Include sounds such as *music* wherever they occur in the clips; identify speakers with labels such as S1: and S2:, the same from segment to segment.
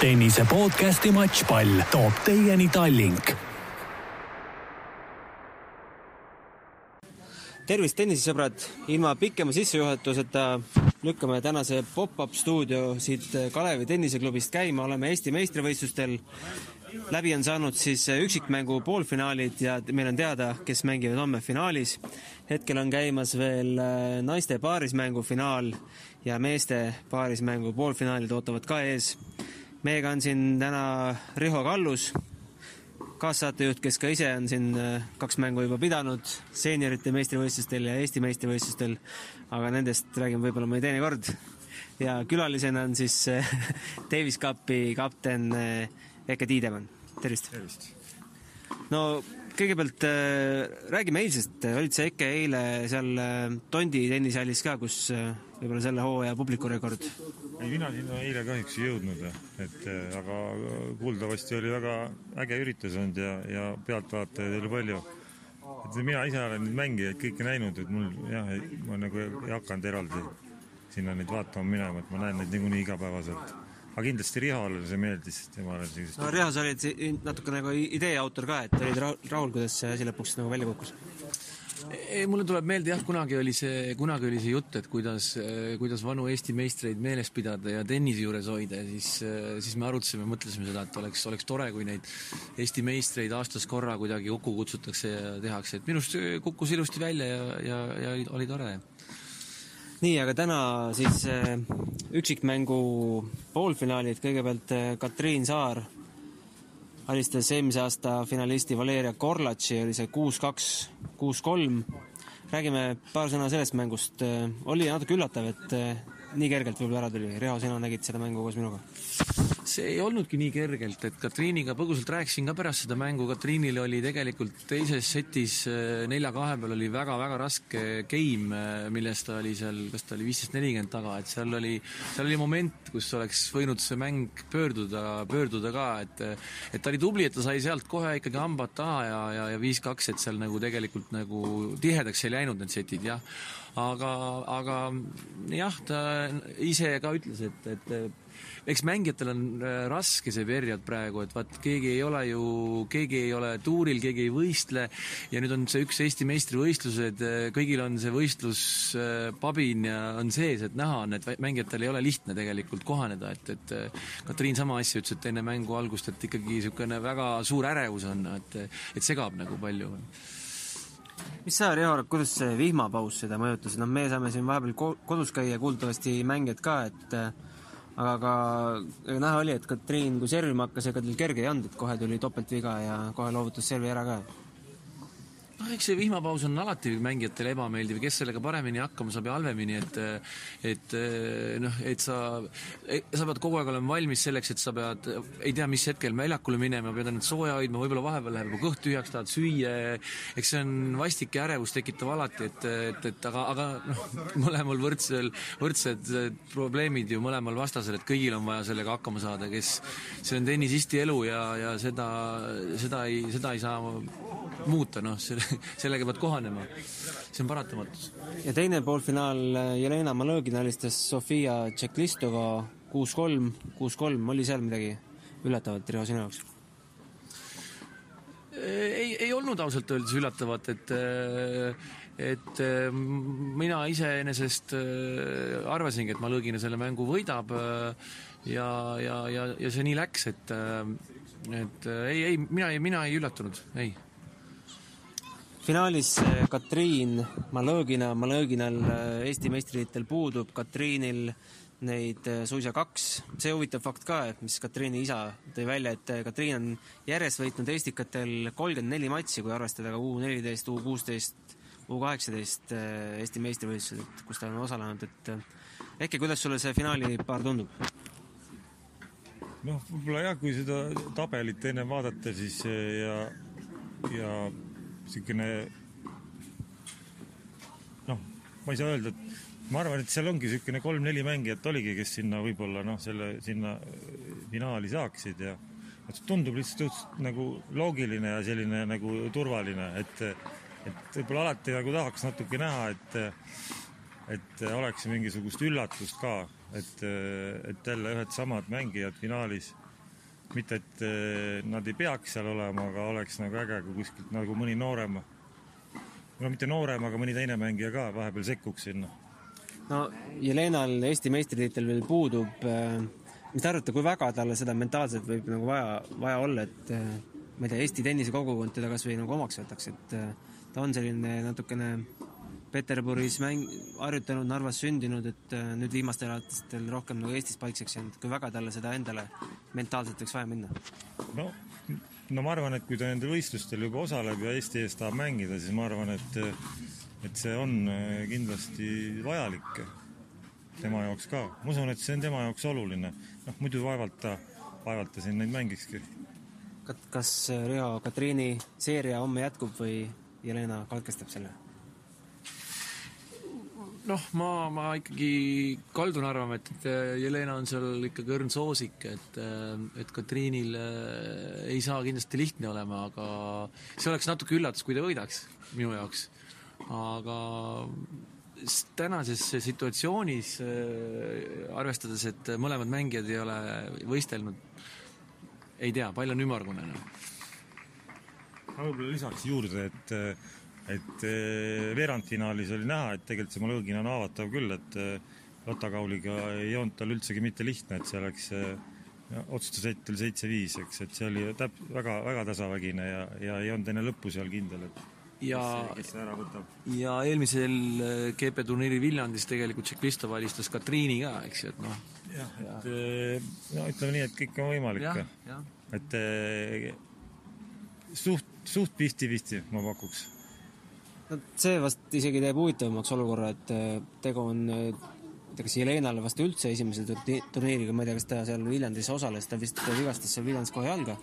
S1: tennise podcasti Matšpall toob teieni Tallink.
S2: tervist, tennisesõbrad, ilma pikema sissejuhatuseta lükkame tänase pop-up stuudio siit Kalevi tenniseklubist käima, oleme Eesti meistrivõistlustel. läbi on saanud siis üksikmängu poolfinaalid ja meil on teada, kes mängivad homme finaalis. hetkel on käimas veel äh, naiste paarismängu finaal ja meeste paarismängu poolfinaalid ootavad ka ees meiega on siin täna Riho Kallus, kaassaatejuht, kes ka ise on siin äh, kaks mängu juba pidanud seeniorite meistrivõistlustel ja Eesti meistrivõistlustel, aga nendest räägime võib-olla mõni teine kord. ja külalisena on siis äh, Davis Cupi kapten äh, Eke Tiidemann, tervist!
S3: tervist!
S2: no kõigepealt räägime eilsest, olid sa Eke eile seal Tondi tennisehallis ka, kus võib-olla selle hooaja publikurekord?
S3: ei, mina sinna eile kahjuks ei jõudnud, et aga kuuldavasti oli väga äge üritus olnud ja, ja pealtvaatajaid oli palju. et mina ise olen neid mängijaid kõiki näinud, et mul jah, ma nagu ei hakanud eraldi sinna neid vaatama minema, et ma näen neid niikuinii igapäevaselt. Aga kindlasti Rihole see meeldis, tema oli sellisest
S2: no Riho, sa olid natuke nagu idee autor ka, et olid rahul, kuidas see asi lõpuks nagu välja kukkus?
S4: ei, mulle tuleb meelde jah, kunagi oli see, kunagi oli see jutt, et kuidas, kuidas vanu Eesti meistreid meeles pidada ja tennise juures hoida ja siis, siis me arutasime, mõtlesime seda, et oleks, oleks tore, kui neid Eesti meistreid aastas korra kuidagi kokku kutsutakse ja tehakse, et minu arust kukkus ilusti välja ja, ja, ja oli tore.
S2: Nii, aga täna siis üksikmängu poolfinaalid, kõigepealt Katriin Saar alistas eelmise aasta finalisti Valeria Korlatši, oli see kuus-kaks, kuus-kolm. räägime paar sõna sellest mängust. oli natuke üllatav, et nii kergelt võib-olla ära tuli. Riho, sina nägid seda mängu koos minuga?
S4: See ei olnudki nii kergelt, et Katriiniga põgusalt rääkisin ka pärast seda mängu, Katriinil oli tegelikult teises setis nelja-kahe peal oli väga-väga raske game, milles ta oli seal, kas ta oli viisteist nelikümmend taga, et seal oli, seal oli moment, kus oleks võinud see mäng pöörduda, pöörduda ka, et et ta oli tubli, et ta sai sealt kohe ikkagi hambad taha ja, ja, ja viis-kaks, et seal nagu tegelikult nagu tihedaks ei läinud need setid, jah. aga, aga jah, ta ise ka ütles, et, et eks mängijatel on raske see periood praegu, et vaat keegi ei ole ju, keegi ei ole tuuril, keegi ei võistle. Ja nüüd on see üks Eesti meistrivõistlused, kõigil on see võistluspabin ja on sees, et näha on, et mängijatel ei ole lihtne tegelikult kohaneda, et, et Katriin sama asja ütles, et enne mängu algust, et ikkagi niisugune väga suur ärevus on, et, et segab nagu palju.
S2: Mis sa, Riho, arvad, kuidas see vihmapaus seda mõjutas, noh, me saame siin vahepeal kodus käia, kuuldavasti mängijad ka, et aga ka näha oli, et Katriin, kui servima hakkas, ega tal kerge ei olnud, et kohe tuli topeltviga ja kohe loovutas servi ära ka
S4: noh, eks see vihmapaus on alati mängijatele ebameeldiv, kes sellega paremini hakkama saab ja halvemini, et et noh, et sa, sa pead kogu aeg olema valmis selleks, et sa pead, ei tea, mis hetkel väljakule minema, pead ennast sooja hoidma, võib-olla vahepeal läheb juba kõht tühjaks, tahad süüa, eks see on vastik ja ärevust tekitav alati, et, et, et aga, aga noh, mõlemal võrdsel, võrdsed probleemid ju mõlemal vastasel, et kõigil on vaja sellega hakkama saada, kes, see on tennisisti elu ja, ja seda, seda ei, seda ei saa muuta, noh, selle *laughs* sellega pead kohanema. see on paratamatus.
S2: ja teine poolfinaal, Jelena Malõgin alistas Sofia Tšeklistova kuus-kolm, kuus-kolm, oli seal midagi üllatavat, Riho, sinu jaoks?
S4: ei, ei olnud ausalt öeldes üllatavat, et et mina iseenesest arvasingi, et Malõgina selle mängu võidab ja, ja, ja, ja see nii läks, et et ei, ei, mina ei, mina ei üllatunud, ei
S2: finaalis Katriin Malõgina, Malõginal Eesti meistritiitel puudub, Katriinil neid suisa kaks. see huvitav fakt ka, et mis Katriini isa tõi välja, et Katriin on järjest võitnud Estikatel kolmkümmend neli matši, kui arvestada ka U neliteist, U kuusteist, U kaheksateist Eesti meistrivõistlused, kus ta on osalenud, et Eke, kuidas sulle see finaalipaar tundub?
S3: noh, võib-olla jah, kui seda tabelit enne vaadata, siis ja, ja niisugune noh, ma ei saa öelda, et ma arvan, et seal ongi niisugune kolm-neli mängijat oligi, kes sinna võib-olla noh, selle sinna finaali saaksid ja tundub lihtsalt suhteliselt nagu loogiline ja selline nagu turvaline, et et võib-olla alati nagu tahaks natuke näha, et et oleks mingisugust üllatust ka, et, et jälle ühed samad mängijad finaalis mitte, et eh, nad ei peaks seal olema, aga oleks nagu äge, kui kuskilt nagu mõni noorem, no mitte noorem, aga mõni teine mängija ka vahepeal sekkuks sinna.
S2: no Jelenal Eesti meistritiitel veel puudub. mis te arvate, kui väga talle seda mentaalselt võib nagu vaja, vaja olla, et ma ei tea, Eesti tennisekogukond teda kasvõi nagu omaks võtaks, et ta on selline natukene Peterburis mäng, harjutanud, Narvas sündinud, et äh, nüüd viimastel aastatel rohkem nagu Eestis paikseks jäänud, kui väga talle seda endale mentaalselt võiks vaja minna?
S3: no, no ma arvan, et kui ta nendel võistlustel juba osaleb ja Eesti eest tahab mängida, siis ma arvan, et et see on äh, kindlasti vajalik tema jaoks ka. ma usun, et see on tema jaoks oluline. noh, muidu vaevalt ta, vaevalt ta siin neid mängikski.
S2: kas Riho Katriini seeria homme jätkub või Jelena katkestab selle?
S4: Noh, ma, ma ikkagi kaldun arvama, et, äh, Jelena on seal ikkagi õrn soosik, et, äh, et Katriinil äh, ei saa kindlasti lihtne olema, aga see oleks natuke üllatus, kui ta võidaks minu jaoks. aga tänases situatsioonis, arvestades, et mõlemad mängijad ei ole võistelnud, ei tea, pall on ümmargune. Noh.
S3: ma võib-olla lisaks juurde, et et eh, veerandfinaalis oli näha, et tegelikult see Malõgin on haavatav küll, et eh, Kauliga ei olnud tal üldsegi mitte lihtne, et see oleks eh, otsustushetkel seitse-viis, eks, et see oli täp-, väga, väga tasavägine ja, ja ei olnud enne lõppu seal kindel, et
S4: ja,
S3: kes see ära võtab.
S4: ja eelmisel GP turniiril Viljandis tegelikult Tšeklistov alistas Katriini ka, eks ju, et noh.
S3: jah, et no ütleme nii, et kõik on võimalik. et suht, suht pisti-pisti ma pakuks
S2: no see vast isegi teeb huvitavamaks olukorra, et äh, tegu on ma ei tea, kas Jelenale vast üldse esimese turniiriga, ma ei tea, kas ta seal Viljandis osales, ta vist vigastas seal Viljandis kohe jalga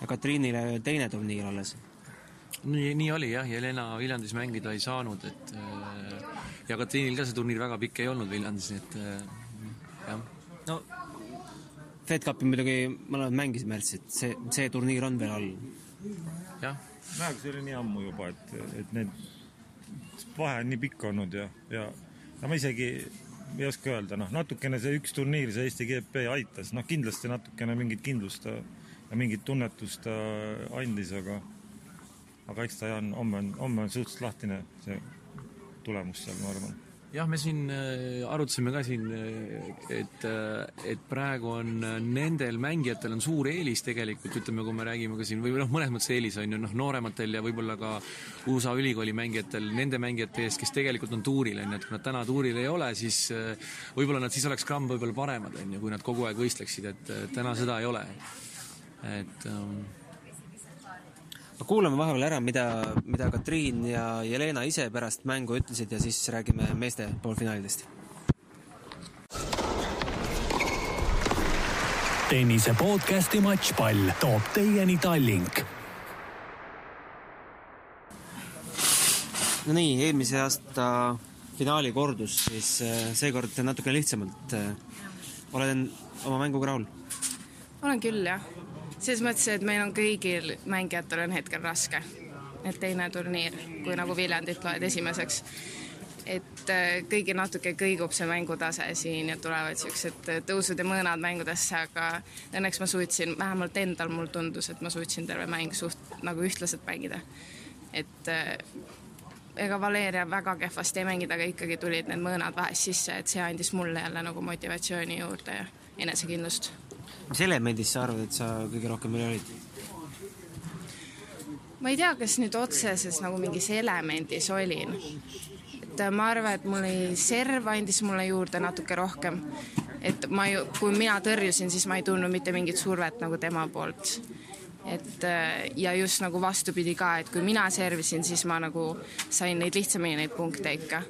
S2: ja Katriinile teine turniir alles.
S4: nii, nii oli jah, Jelena Viljandis mängida ei saanud, et äh, ja Katriinil ka see turniir väga pikk ei olnud Viljandis, nii et äh, jah.
S2: no Fed Cupi muidugi mõlemad mängisid märtsis, et see, see turniir on veel all.
S4: jah.
S3: nojah, aga see oli nii ammu juba, et, et need vahe on nii pikk olnud ja, ja no ma isegi ei oska öelda, noh, natukene see üks turniir, see Eesti GP aitas, noh, kindlasti natukene mingit kindlust ja mingit tunnetust ta andis, aga aga eks ta on, homme on, homme on suhteliselt lahtine see tulemus seal, ma arvan
S4: jah, me siin äh, arutasime ka siin, äh, et, äh, et praegu on nendel mängijatel on suur eelis tegelikult, ütleme, kui me räägime ka siin, või noh, mõnes mõttes eelis on ju noh, noorematel ja võib-olla ka USA ülikooli mängijatel, nende mängijate ees, kes tegelikult on tuuril, on ju, et kui nad täna tuuril ei ole, siis võib-olla nad siis oleks gramm võib-olla paremad, on ju, kui nad kogu aeg võistleksid, et täna seda ei ole. et um,
S2: kuulame vahepeal ära, mida, mida Katriin ja Jelena ise pärast mängu ütlesid ja siis räägime meeste poolfinaalidest.
S1: tennise podcasti Matšpall toob teieni Tallink.
S2: no nii, eelmise aasta finaali kordus siis äh, seekord natukene lihtsamalt. Äh, olen oma mänguga rahul?
S5: Olen küll, jah selles mõttes, et meil on kõigil mängijatel on hetkel raske. et teine turniir, kui nagu Viljandit loed esimeseks. et äh, kõigil natuke kõigub see mängutase siin ja tulevad siuksed äh, tõusud ja mõõnad mängudesse, aga õnneks ma suutsin, vähemalt endal mul tundus, et ma suutsin terve mäng suht nagu ühtlaselt mängida. et äh, ega Valeria väga kehvasti ei mänginud, aga ikkagi tulid need mõõnad vahest sisse, et see andis mulle jälle nagu motivatsiooni juurde ja enesekindlust
S2: mis elemendist sa arvad, et sa kõige rohkem üle olid?
S5: ma ei tea, kas nüüd otseses nagu mingis elemendis olin. et äh, ma arvan, et mul oli serv andis mulle juurde natuke rohkem. et ma ju, kui mina tõrjusin, siis ma ei tundnud mitte mingit survet nagu tema poolt. et äh, ja just nagu vastupidi ka, et kui mina servisin, siis ma nagu sain neid lihtsamini neid punkte ikka.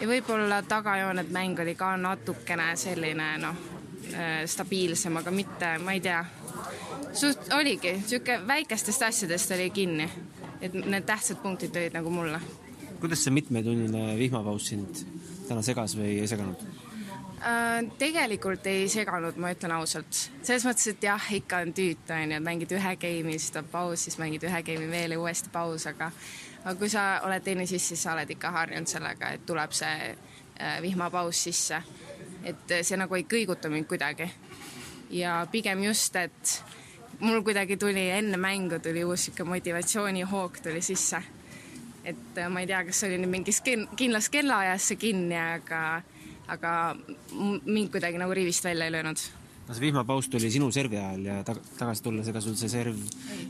S5: ja võib-olla tagajooned mäng oli ka natukene selline noh stabiilsem, aga mitte, ma ei tea. suht oligi, niisugune väikestest asjadest oli kinni, et need tähtsad punktid tulid nagu mulle.
S2: kuidas see mitmetunnine vihmapaus sind täna segas või ei seganud?
S5: Äh, tegelikult ei seganud, ma ütlen ausalt. selles mõttes, et jah, ikka on tüütu, onju, et mängid ühe game'i, siis tuleb paus, siis mängid ühe game'i veel ja uuesti paus, aga aga kui sa oled tennisis, siis sa oled ikka harjunud sellega, et tuleb see äh, vihmapaus sisse et see nagu ei kõiguta mind kuidagi. ja pigem just, et mul kuidagi tuli enne mängu tuli uus sihuke motivatsioonihoog tuli sisse. et äh, ma ei tea, kas see oli nüüd mingis kindlas kellaajas see kinni, aga, aga mind kuidagi nagu rivist välja ei löönud
S2: no see vihmapaus tuli sinu servi ajal ja tag tagasi tulles, ega sul see serv,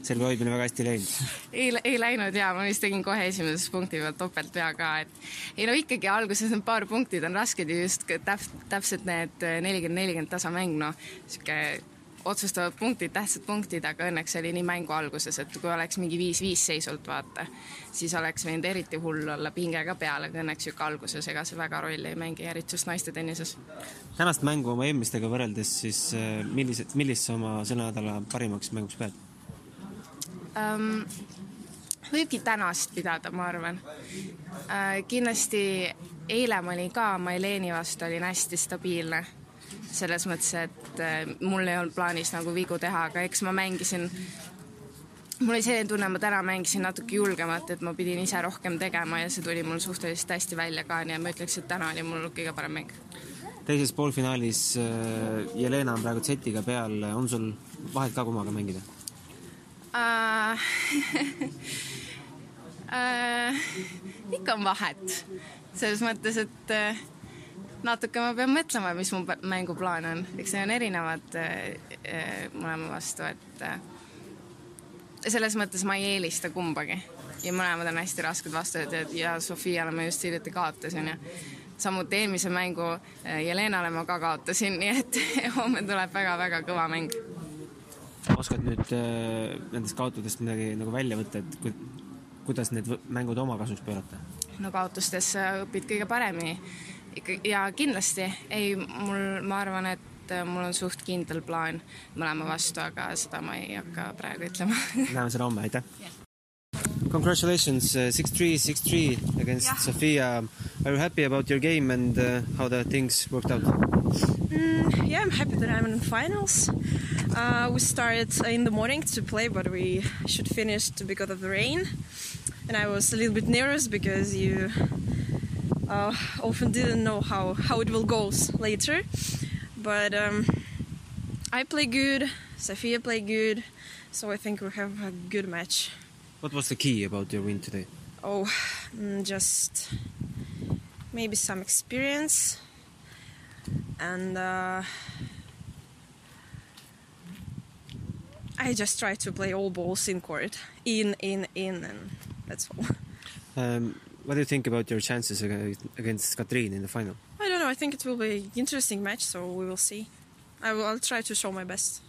S2: servi hoidmine väga hästi ei läinud? *laughs*
S5: ei, ei läinud ja ma vist tegin kohe esimeses punkti peal topeltvea ka, et ei no ikkagi alguses need paar punkti on rasked ja just täp-, täpselt need nelikümmend, nelikümmend tasamäng, noh, sihuke otsustavad punktid, tähtsad punktid, aga õnneks oli nii mängu alguses, et kui oleks mingi viis-viis seisult, vaata, siis oleks võinud eriti hull olla pinge ka peal, aga õnneks niisugune alguses, ega see väga rolli ei mängi, eriti just naiste tennises.
S2: tänast mängu oma eelmistega võrreldes, siis äh, millised, millist sa oma selle nädala parimaks mänguks pead
S5: um,? võibki tänast pidada, ma arvan uh,. kindlasti eile ma olin ka Maileni vastu, olin hästi stabiilne selles mõttes, et äh, mul ei olnud plaanis nagu vigu teha, aga eks ma mängisin mul oli selline tunne, ma täna mängisin natuke julgemalt, et ma pidin ise rohkem tegema ja see tuli mul suhteliselt hästi välja ka, nii et ma ütleks, et täna oli mul kõige parem mäng.
S2: teises poolfinaalis äh, Jelena on praegu setiga peal, on sul vahet ka kummaga mängida
S5: uh,? uh, *laughs* ikka on vahet, selles mõttes, et uh, natuke ma pean mõtlema, mis mu mänguplaan on, eks need on erinevad äh, äh, mõlema vastu, et äh, selles mõttes ma ei eelista kumbagi ja mõlemad on hästi rasked vastused ja Sofiale ma just hiljuti kaotasin ja samuti eelmise mängu Jelenale ma ka kaotasin, *laughs* nii et homme tuleb väga-väga kõva mäng.
S2: oskad nüüd nendest kaotudest midagi nagu välja võtta, et ku, kuidas need mängud oma kasuks pöörata?
S5: no kaotustes õpid kõige paremini ikka ja kindlasti ei, mul, ma arvan, et äh, mul on suht kindel plaan mõlema vastu, aga seda ma ei hakka praegu ütlema *laughs*
S2: näeme seda homme, aitäh yeah.! Congratulations, uh, six-three, six-three against yeah. Sofia. Are you happy about your game and uh, how the things worked out?
S6: Mm, yeah, I'm happy that I'm in finals. Uh, we started in the morning to play, but we should finish because of the rain. And I was a little bit nervous because you uh, often didn't know how, how it will go later. But um, I play good, Sofia play good, so I think we have a good match.
S2: What was the key about your win today?
S6: Oh, mm, just maybe some experience and uh, I just try to play all balls in court, in, in, in, and that's all.
S2: Um, what do you think about your chances against Katrin in the final?
S6: I don't know. I think it will be an interesting match, so we will see. I will, I'll try to show my best.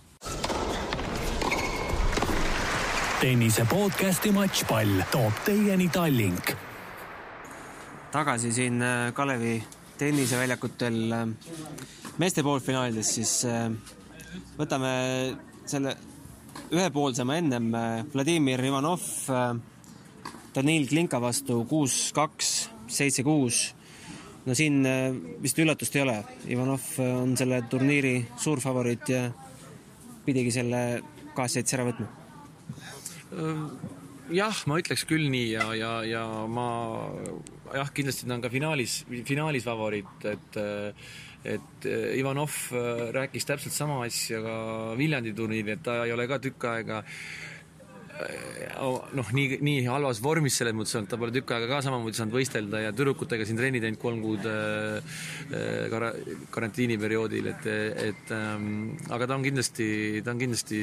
S1: tennise podcasti Matšpall toob teieni Tallink.
S2: tagasi siin äh, Kalevi tenniseväljakutel äh, meeste poolfinaalides, siis äh, võtame selle ühepoolsema ennem Vladimir Ivanov Danil Klinka vastu kuus-kaks, seitse-kuus. no siin äh, vist üllatust ei ole, Ivanov äh, on selle turniiri suurfavoriit ja pidigi selle kaasseitse ära võtma.
S4: jah, ma ütleks küll nii ja, ja, ja ma jah, kindlasti ta on ka finaalis, finaalis favoriit, et et Ivanov rääkis täpselt sama asja ka Viljandi turniiril, et ta ei ole ka tükk aega Äh, noh, nii, nii halvas vormis selles mõttes olnud, ta pole tükk aega ka samamoodi saanud võistelda ja tüdrukutega siin trenni teinud kolm kuud äh, äh kar-, karantiiniperioodil, et, et ähm, aga ta on kindlasti, ta on kindlasti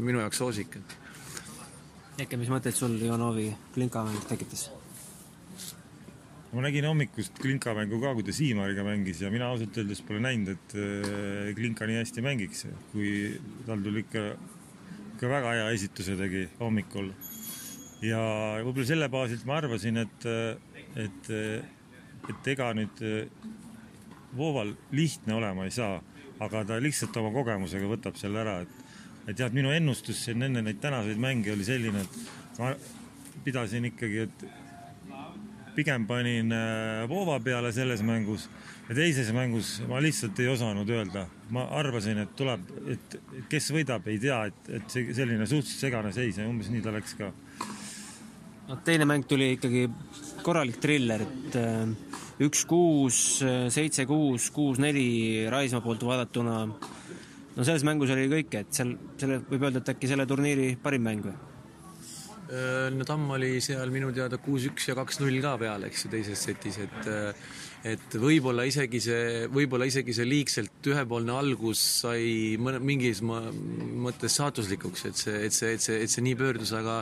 S4: minu jaoks soosik.
S2: Eke, mis mõtteid sul Ivanovi Klinka mäng tekitas?
S3: ma nägin hommikust Klinka mängu ka, kui ta Siimariga mängis ja mina ausalt öeldes pole näinud, et äh, Klinka nii hästi mängiks, kui tal tuli ikka ikka väga hea esituse tegi hommikul. ja võib-olla selle baasilt ma arvasin, et, et, et ega nüüd Vooval lihtne olema ei saa, aga ta lihtsalt oma kogemusega võtab selle ära, et et jah, et minu ennustus siin enne neid tänaseid mänge oli selline, et ma pidasin ikkagi, et pigem panin Voova peale selles mängus ja teises mängus ma lihtsalt ei osanud öelda. ma arvasin, et tuleb, et kes võidab, ei tea, et, et see selline suhteliselt segane seis ja umbes nii ta läks ka.
S2: no teine mäng tuli ikkagi korralik triller, et üks, kuus, seitse, kuus, kuus, neli Raismaa poolt vaadatuna no selles mängus oli kõike, et seal, selle võib öelda, et äkki selle turniiri parim mäng või?
S4: Äh, no Tamm oli seal minu teada kuus-üks ja kaks-null ka peal, eks ju, teises setis, et et võib-olla isegi see, võib-olla isegi see liigselt ühepoolne algus sai mõne, mingis mõttes saatuslikuks, et see, et see, et see, et see nii pöördus, aga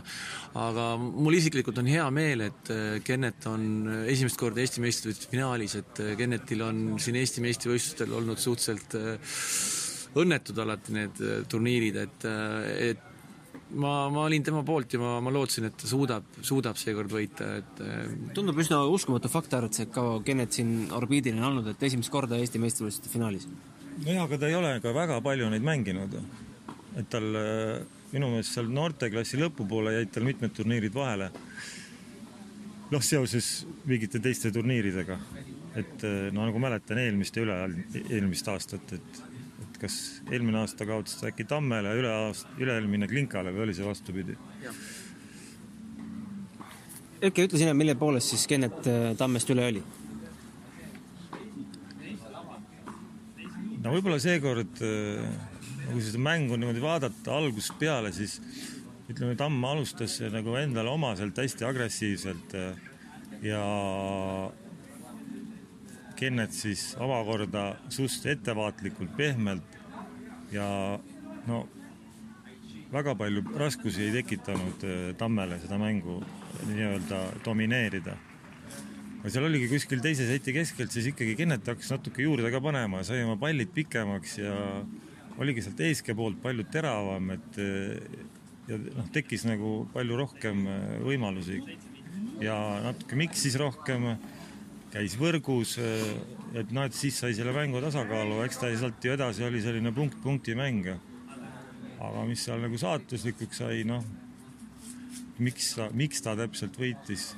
S4: aga mul isiklikult on hea meel, et Kennet on esimest korda Eesti meistrivõistluste finaalis, et Kennetil on siin Eesti meistrivõistlustel olnud suhteliselt õnnetud alati need turniirid, et, et ma, ma olin tema poolt ja ma, ma lootsin, et ta suudab, suudab seekord võita, et äh,
S2: tundub üsna uskumatu fakt, arvad sa, et kaua Kennet siin orbiidil on olnud, et esimest korda Eesti meistrivõistluste finaalis?
S3: nojah, aga ta ei ole ka väga palju neid mänginud. et tal äh, minu meelest seal noorteklassi lõpupoole jäid tal mitmed turniirid vahele. noh, seoses mingite teiste turniiridega. et äh, no nagu mäletan eelmist ja üle, eelmist aastat, et kas eelmine aasta kaotas ta äkki Tammele, üle aasta, üle-eelmine Klinkale või oli see vastupidi?
S2: Erki, ütle sina, mille poolest siis Kennet äh, Tammest üle oli?
S3: no võib-olla seekord, äh, kui seda mängu niimoodi vaadata algusest peale, siis ütleme, Tamm alustas nagu endale omaselt hästi agressiivselt äh, ja Kennet siis omakorda suht ettevaatlikult, pehmelt ja no väga palju raskusi ei tekitanud äh, Tammele seda mängu nii-öelda domineerida. aga seal oligi kuskil teise seti keskelt, siis ikkagi Kennet hakkas natuke juurde ka panema, sai oma pallid pikemaks ja oligi sealt eeske poolt palju teravam, et äh, ja noh, tekkis nagu palju rohkem äh, võimalusi ja natuke miksis rohkem käis võrgus, et noh, et siis sai selle mängu tasakaalu, eks ta sealt ju edasi oli selline punkt punkti mäng. aga mis seal nagu saatuslikuks sai, noh, miks miks ta täpselt võitis?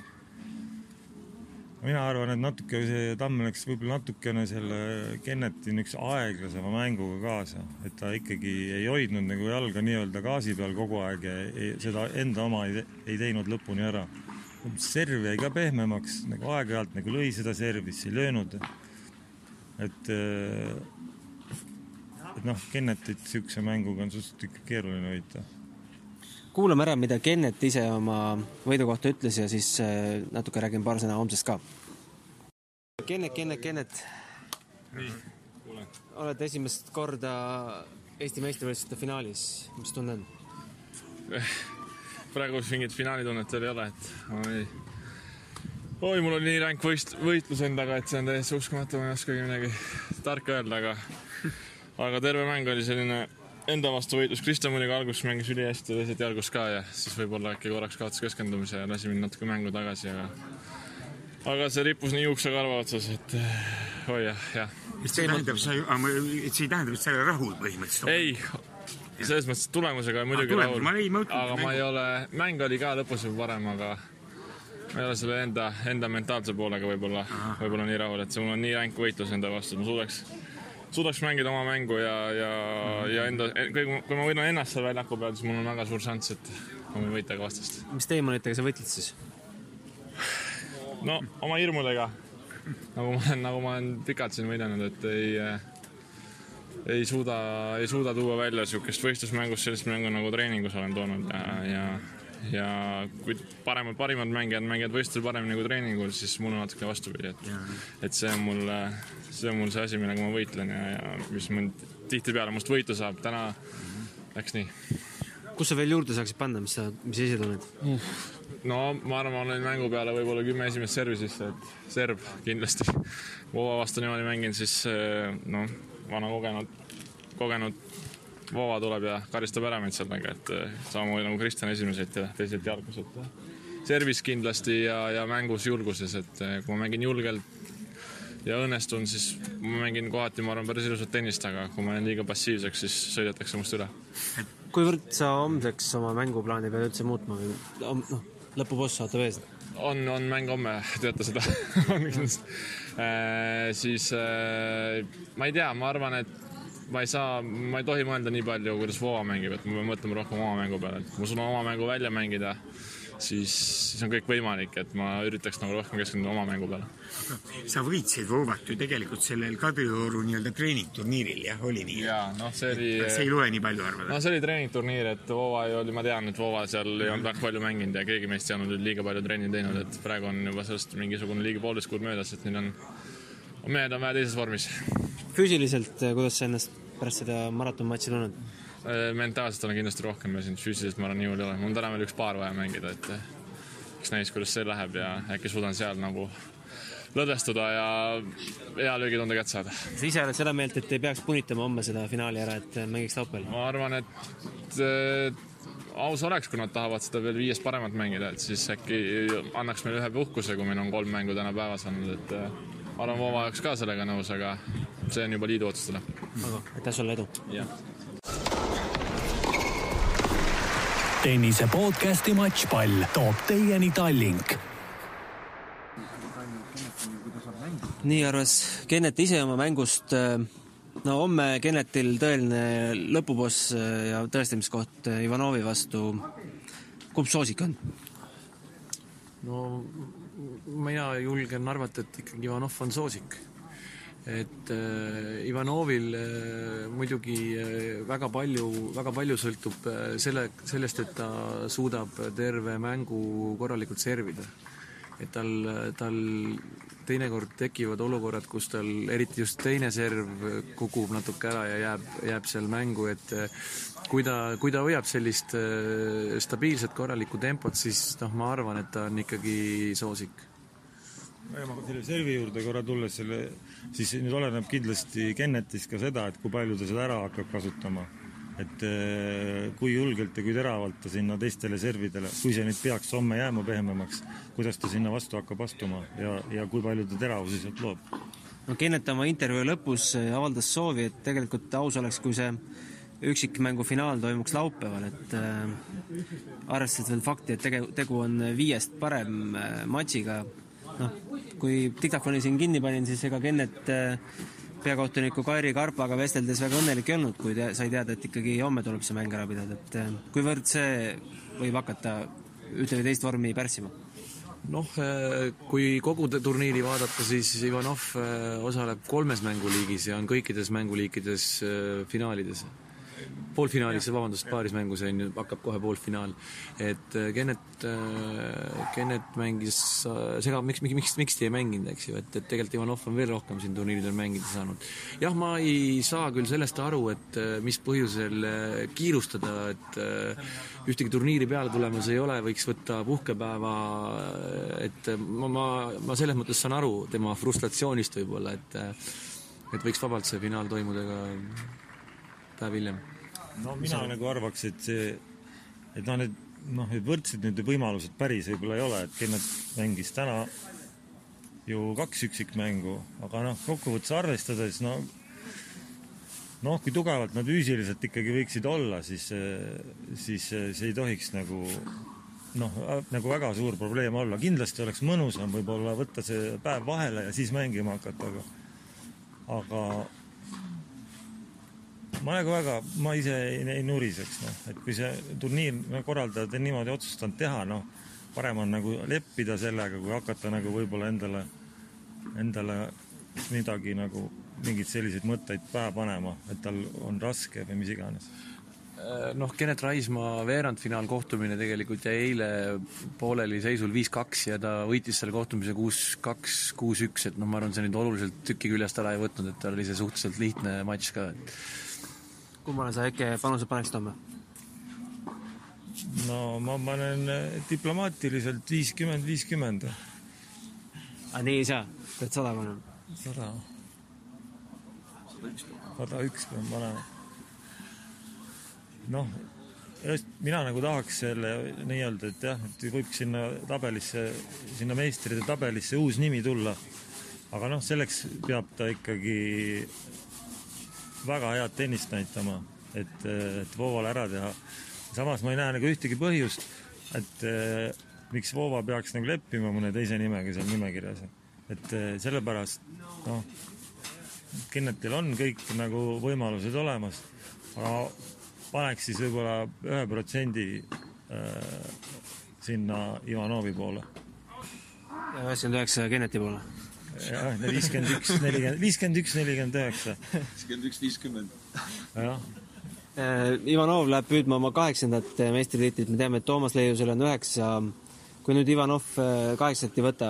S3: mina arvan, et natuke see Tamm läks võib-olla natukene selle Kenneti niisuguse aeglasema mänguga kaasa, et ta ikkagi ei hoidnud nagu jalga nii-öelda gaasi peal kogu aeg ja ei, seda enda oma ei, ei teinud lõpuni ära serv jäi ka pehmemaks, nagu aeg-ajalt nagu lõi seda servi, siis ei löönud. et, äh, et noh, Kennetit niisuguse mänguga on suhteliselt ikka keeruline võita.
S2: kuulame ära, mida Kennet ise oma võidu kohta ütles ja siis äh, natuke räägin paar sõna homsest ka. Kennet, Kennet, Kennet.
S3: nii, kuule.
S2: oled esimest korda Eesti meistrivõistluste finaalis, mis tunne on? *laughs*
S7: praegu mingit finaalitunnet veel ei ole, et oi, oi, mul on nii ränk võist-, võitlus endaga, et see on täiesti uskumatu, ma ei oskagi midagi tarka öelda, aga aga terve mäng oli selline enda vastu võitlus. Kristjan muidugi alguses mängis ülihästi, teiselt jalgus ka ja siis võib-olla äkki korraks kaotas keskendumise ja lasi mind natuke mängu tagasi, aga aga see rippus nii juuksekarva otsas, et oi jah, jah.
S8: mis see tähendab, sa, et see ei tähenda, et sa ei ole rahul põhimõtteliselt?
S7: ei, selles mõttes tulemusega muidugi ah, rahul, aga ma ei ole, mäng oli ka lõpus juba parem, aga ma ei ole selle enda, enda mentaalse poolega võib-olla, võib-olla nii rahul, et see mul on nii ränk võitlus enda vastu, et ma suudaks, suudaks mängida oma mängu ja, ja mm, -hmm. ja enda, kui, kui ma võidan ennast seal väljaku peal, siis mul on väga suur šanss, et ma võin võita ka vastast.
S2: mis teemonitega sa võitled siis?
S7: no oma hirmudega, nagu ma olen, nagu ma olen pikalt siin võidelnud, et ei ei suuda, ei suuda tuua välja niisugust võistlusmängust sellist mängu, nagu treeningus olen toonud ja, ja ja kui paremad, parimad mängijad mängivad võistlusel paremini kui treeningul, siis mul on natuke vastupidi, et et see on mul, see on mul see asi, millega ma võitlen ja, ja mis mind tihtipeale must võitu saab, täna läks nii.
S2: kus sa veel juurde saaksid panna, mis sa, mis sa ise tunned uh.?
S7: no ma arvan, ma olen mängu peale võib-olla kümme esimest servi sisse, et serv kindlasti. Vova vastu niimoodi mängin, siis noh, vana kogenud, kogenud Vova tuleb ja karistab ära mind sellega, et eh, samamoodi nagu Kristjan esimeselt ja teiselt jalgus, et eh, servis kindlasti ja, ja mängus julguses, et eh, kui ma mängin julgelt ja õnnestun, siis ma mängin kohati, ma arvan, päris ilusat tennist, aga kui ma jään liiga passiivseks, siis sõidetakse must üle.
S2: kuivõrd sa homseks oma mänguplaani pead üldse muutma või noh, lõpuboss ootab ees?
S7: On, on mäng homme, teate seda? *laughs* On kindlasti. Äh, siis äh, ma ei tea, ma arvan, et ma ei saa, ma ei tohi mõelda nii palju, kuidas Voova mängib, et ma pean mõtlema rohkem oma mängu peale, et ma suudan oma mängu välja mängida siis, siis on kõik võimalik, et ma üritaks nagu rohkem keskenduda oma mängu peale.
S8: sa võitsid Vovat ju tegelikult sellel Kadrioru nii-öelda treeningturniiril, jah, oli nii?
S7: jaa, noh, see oli
S8: see ei loe nii palju, arvad?
S7: no see oli treeningturniir, et Vova ei olnud, ma tean, et Vova seal ei olnud väga palju mänginud ja keegi meist ei olnud liiga palju trenni teinud, et praegu on juba sellest mingisugune ligi poolteist kuud möödas, et neil on, mehed on vähe teises vormis.
S2: füüsiliselt, kuidas sa ennast pärast seda maratonmatši tunned?
S7: Äh, mentaalselt olen kindlasti rohkem väsinud, füüsiliselt ma arvan, nii hull ei ole. mul on täna veel üks paar vaja mängida, et eks näis, kuidas see läheb ja äkki suudan seal nagu lõdvestuda ja hea löögitunde kätte saada.
S2: sa ise oled seda meelt, et ei peaks punitama homme seda finaali ära, et mängiks laupäeval?
S7: ma arvan, et äh, aus oleks, kui nad tahavad seda veel viiest paremat mängida, et siis äkki annaks meile ühe puhkuse, kui meil on kolm mängu täna päevas olnud, et äh, ma arvan, Vova oleks ka sellega nõus, aga see on juba liidu otsustada.
S2: aga aitäh sulle, edu!
S7: jah
S1: tennise podcasti Matšpall toob teieni Tallink.
S2: nii arvas Kennet ise oma mängust. no homme Kennetil tõeline lõpuboss ja tõestamiskoht Ivanovi vastu. kumb soosik on?
S4: no mina julgen arvata, et ikkagi Ivanov on soosik et äh, Ivanovil äh, muidugi äh, väga palju, väga palju sõltub äh, selle, sellest, et ta suudab terve mängu korralikult servida. et tal, tal teinekord tekivad olukorrad, kus tal eriti just teine serv kukub natuke ära ja jääb, jääb seal mängu, et äh, kui ta, kui ta hoiab sellist äh, stabiilset korralikku tempot, siis noh, ma arvan, et ta on ikkagi soosik
S3: ma selle servi juurde korra tulles, selle, siis nüüd oleneb kindlasti Kennetist ka seda, et kui palju ta seda ära hakkab kasutama. et eh, kui julgelt ja kui teravalt ta sinna teistele servidele, kui see nüüd peaks homme jääma pehmemaks, kuidas ta sinna vastu hakkab astuma ja, ja kui palju ta teravusi sealt loob?
S2: no Kennet oma intervjuu lõpus avaldas soovi, et tegelikult aus oleks, kui see üksikmängu finaal toimuks laupäeval, et äh, arvestades veel fakti, et tege-, tegu on viiest parem äh, matšiga, noh, kui diktafoni siin kinni panin, siis ega Kennet äh, peakohtuniku Kairi Karpaga vesteldes väga õnnelik ei olnud, kui te, sai teada, et ikkagi homme tuleb see mäng ära pidada, et äh, kuivõrd see võib hakata ühte või teist vormi pärssima?
S4: noh, kui kogu turniiri vaadata, siis Ivanov osaleb kolmes mänguliigis ja on kõikides mänguliikides finaalides poolfinaalis, vabandust, paaris mängus on ju, hakkab kohe poolfinaal. et Kennet, Kennet mängis, sega, miks, miks, miks, miks ta ei mänginud, eks ju, et, et tegelikult Ivanov on veel rohkem siin turniiridel mängida saanud. jah, ma ei saa küll sellest aru, et mis põhjusel kiirustada, et ühtegi turniiri peale tulemas ei ole, võiks võtta puhkepäeva, et ma, ma, ma selles mõttes saan aru tema frustratsioonist võib-olla, et et võiks vabalt see finaal toimuda ka päev hiljem
S3: no mina Sa... nagu arvaks, et see, et noh, need noh, need võrdsed need võimalused päris võib-olla ei ole, et Kennet mängis täna ju kaks üksikmängu, aga noh, kokkuvõttes arvestades no noh, kui tugevalt nad füüsiliselt ikkagi võiksid olla, siis, siis see ei tohiks nagu noh, nagu väga suur probleem olla. kindlasti oleks mõnusam võib-olla võtta see päev vahele ja siis mängima hakata, aga aga ma nagu väga, ma ise ei, ei nuriseks, noh, et kui see turniir no, korraldajad on niimoodi otsustanud teha, noh, parem on nagu leppida sellega, kui hakata nagu võib-olla endale, endale midagi nagu, mingeid selliseid mõtteid pähe panema, et tal on raske või mis iganes.
S4: Noh, Kennet Raismaa veerandfinaal kohtumine tegelikult jäi eile pooleli seisul viis-kaks ja ta võitis selle kohtumise kuus-kaks, kuus-üks, et noh, ma arvan, see nüüd oluliselt tüki küljest ära ei võtnud, et tal oli see suhteliselt lihtne matš ka, et
S2: kummale sa äkki panuse paneksid homme?
S3: no ma panen eh, diplomaatiliselt viiskümmend, viiskümmend.
S2: aga nii ei saa, pead sada panema?
S3: sada. sada üks pean panema. noh, mina nagu tahaks selle nii-öelda, et jah, et võib sinna tabelisse, sinna meistrite tabelisse uus nimi tulla. aga noh, selleks peab ta ikkagi väga head tennist näitama, et, et Voovale ära teha. samas ma ei näe nagu ühtegi põhjust, et eh, miks Voova peaks nagu leppima mõne teise nimega seal nimekirjas. et eh, sellepärast, noh, Kennetil on kõik nagu võimalused olemas, aga paneks siis võib-olla ühe protsendi äh, sinna Ivanovi poole.
S2: üheksakümmend üheksa Geneti poole.
S3: Jah, viiskümmend üks, nelikümmend, viiskümmend üks, nelikümmend üheksa.
S9: viiskümmend üks, viiskümmend.
S3: jah
S2: Äh, Ivanov läheb püüdma oma kaheksandat meistritiitlit, me teame, et Toomas Leiusel on üheksa. kui nüüd Ivanov äh, kaheksat ei võta,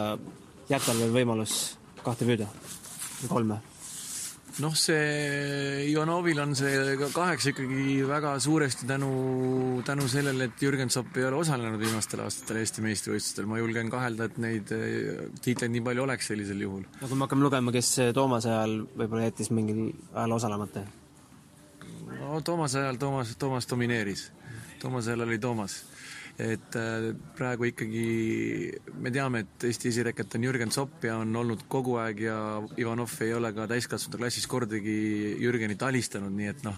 S2: jääb tal veel võimalus kahte püüda või kolme?
S4: Noh, see Ivanovil on see kaheksa ikkagi väga suuresti tänu, tänu sellele, et Jürgen Zopp ei ole osalenud viimastel aastatel Eesti meistrivõistlustel. ma julgen kahelda, et neid äh, tiitleid nii palju oleks sellisel juhul.
S2: no kui me hakkame lugema, kes Toomase ajal võib-olla jättis mingil ajal osalemata
S4: no Toomase ajal Toomas, Toomas domineeris. Toomase ajal oli Toomas. Et äh, praegu ikkagi me teame, et Eesti esireket on Jürgen Zopp ja on olnud kogu aeg ja Ivanov ei ole ka täiskasvanute klassis kordagi Jürgenit alistanud, nii et noh,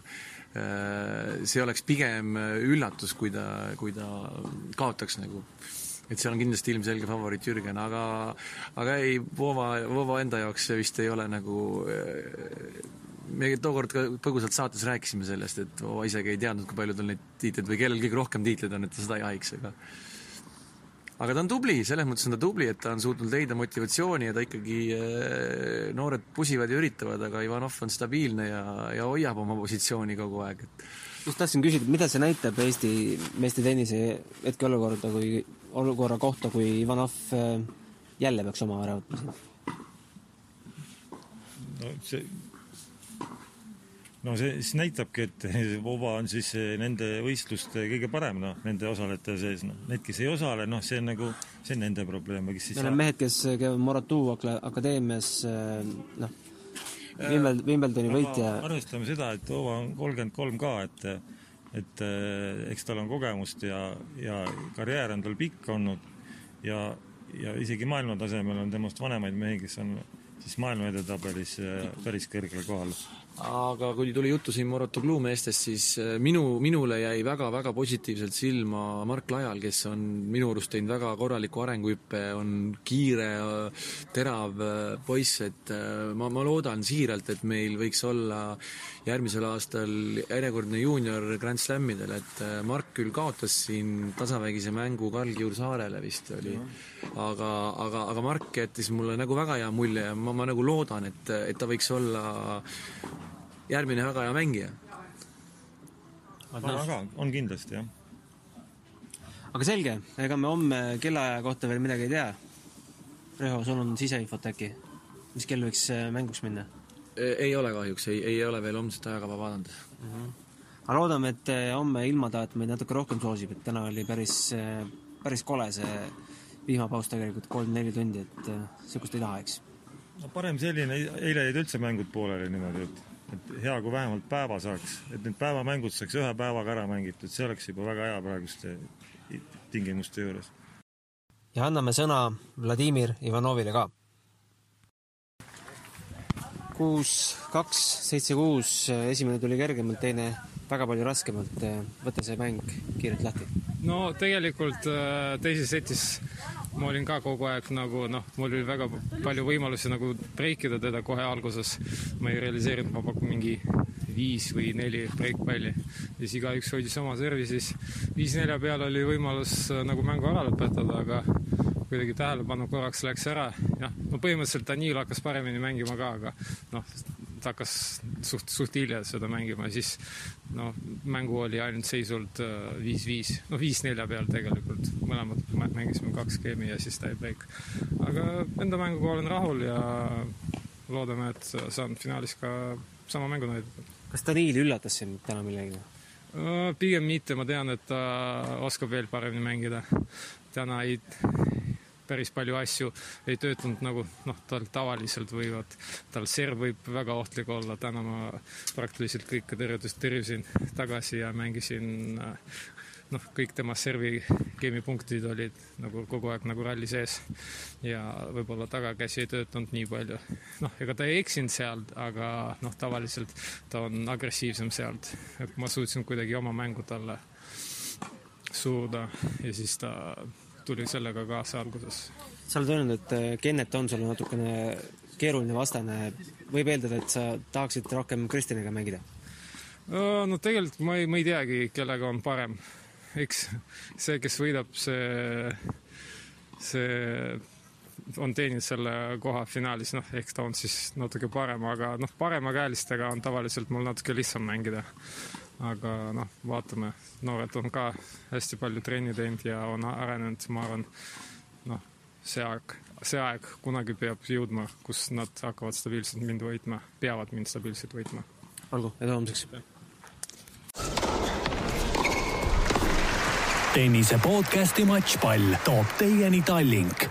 S4: äh, see oleks pigem üllatus, kui ta, kui ta kaotaks nagu. Et seal on kindlasti ilmselge favoriit Jürgen, aga aga ei, Vova, Vova enda jaoks see vist ei ole nagu me tookord ka põgusalt saates rääkisime sellest, et Vova isegi ei teadnud, kui palju tal neid tiitleid või kellel kõige rohkem tiitleid on, et ta seda jahiks, aga aga ta on tubli, selles mõttes on ta tubli, et ta on suutnud leida motivatsiooni ja ta ikkagi, äh, noored pusivad ja üritavad, aga Ivanov on stabiilne ja, ja hoiab oma positsiooni kogu aeg, et
S2: just tahtsin küsida, mida see näitab Eesti meeste tennise hetkeolukorda, kui, olukorra kohta, kui Ivanov äh, jälle peaks oma ära võtma?
S3: No see no see siis näitabki, et *laughs* Vova on siis nende võistluste kõige parem, noh, nende osalejate sees, noh. Need, kes ei osale, noh, see on nagu, see on nende probleem, kes siis
S2: Need on mehed, kes käivad Moratuu akadeemias, noh, Wimbledoni, Wimbledoni võitja.
S3: arvestame seda, et Vova on kolmkümmend kolm ka, et et eks tal on kogemust ja, ja karjäär on tal pikk olnud ja, ja isegi maailma tasemel on temast vanemaid mehi, kes on siis maailma edetabelis päris kõrgel kohal
S4: aga kui tuli juttu siin Morotoglu meestest, siis äh, minu, minule jäi väga-väga positiivselt silma Mark Lajal, kes on minu arust teinud väga korraliku arenguhüppe, on kiire, terav äh, poiss, et äh, ma, ma loodan siiralt, et meil võiks olla järgmisel aastal järjekordne juunior Grand Slamidel, et Mark küll kaotas siin tasavägise mängu Karl Kiur Saarele vist oli, aga, aga, aga Mark jättis mulle nagu väga hea mulje ja ma, ma nagu loodan, et, et ta võiks olla järgmine väga hea mängija.
S3: aga on kindlasti, jah.
S2: aga selge, ega me homme kellaaja kohta veel midagi ei tea. Reho, sul on siseinfot äkki? mis kell võiks äh, mänguks minna?
S4: ei ole kahjuks, ei, ei ole veel homset ajakava vaadanud uh.
S2: Mhm. -huh. aga loodame, et äh, homme ilmataat meid natuke rohkem soosib, et täna oli päris, äh, päris kole see vihmapaus tegelikult, kolm-neli tundi, et niisugust ei taha, eks?
S3: no parem selline, eile jäid üldse mängud pooleli niimoodi, et et hea, kui vähemalt päeva saaks, et need päevamängud saaks ühe päevaga ära mängitud, see oleks juba väga hea praeguste tingimuste juures.
S2: ja anname sõna Vladimir Ivanovile ka. kuus, kaks, seitse, kuus, esimene tuli kergemalt, teine väga palju raskemalt. võta see mäng kiirelt lahti.
S10: no tegelikult äh, teises setis ma olin ka kogu aeg nagu noh, mul oli väga palju võimalusi nagu breikida teda kohe alguses. ma ei realiseerinud, ma pakun mingi viis või neli breikpalli. siis igaüks hoidis oma servi, siis viis-nelja peal oli võimalus äh, nagu mängu ära lõpetada, aga kuidagi tähelepanu korraks läks ära. jah, no põhimõtteliselt Danil hakkas paremini mängima ka, aga noh, ta hakkas suht, suht hilja seda mängima ja siis noh, mängu oli ainult seisult äh, viis-viis, noh viis-nelja peal tegelikult, mõlemad mängisime kaks skeemi ja siis tie-break. aga enda mänguga olen rahul ja loodame, et saan finaalis ka sama mängu näidata.
S2: kas Danil üllatas sind täna millegagi?
S10: Äh, pigem mitte, ma tean, et ta oskab veel paremini mängida. täna ei, päris palju asju ei töötanud nagu noh, tal tavaliselt võivad, tal serv võib väga ohtlik olla, täna ma praktiliselt kõike tõrjutust tõrjusin tagasi ja mängisin noh, kõik tema servi game'i punktid olid nagu kogu aeg nagu ralli sees. Ja võib-olla tagakäsi ei töötanud nii palju. noh, ega ta ei eksinud seal, aga noh, tavaliselt ta on agressiivsem sealt, et ma suutsin kuidagi oma mängu talle suruda ja siis ta tuli sellega kaasa alguses.
S2: sa oled öelnud, et Kennet on sulle natukene keeruline vastane, võib eeldada, et sa tahaksid rohkem Kristjaniga mängida?
S10: no tegelikult ma ei, ma ei teagi, kellega on parem eks see, kes võidab, see, see on teeninud selle koha finaalis, noh, eks ta on siis natuke parem, aga noh, paremakäelistega on tavaliselt mul natuke lihtsam mängida. Aga noh, vaatame, noored on ka hästi palju trenni teinud ja on arenenud, ma arvan, noh, see aeg, see aeg kunagi peab jõudma, kus nad hakkavad stabiilselt mind võitma, peavad mind stabiilselt võitma.
S2: olgu, edu homseks!
S1: tennise podcasti Matšpall toob teieni Tallink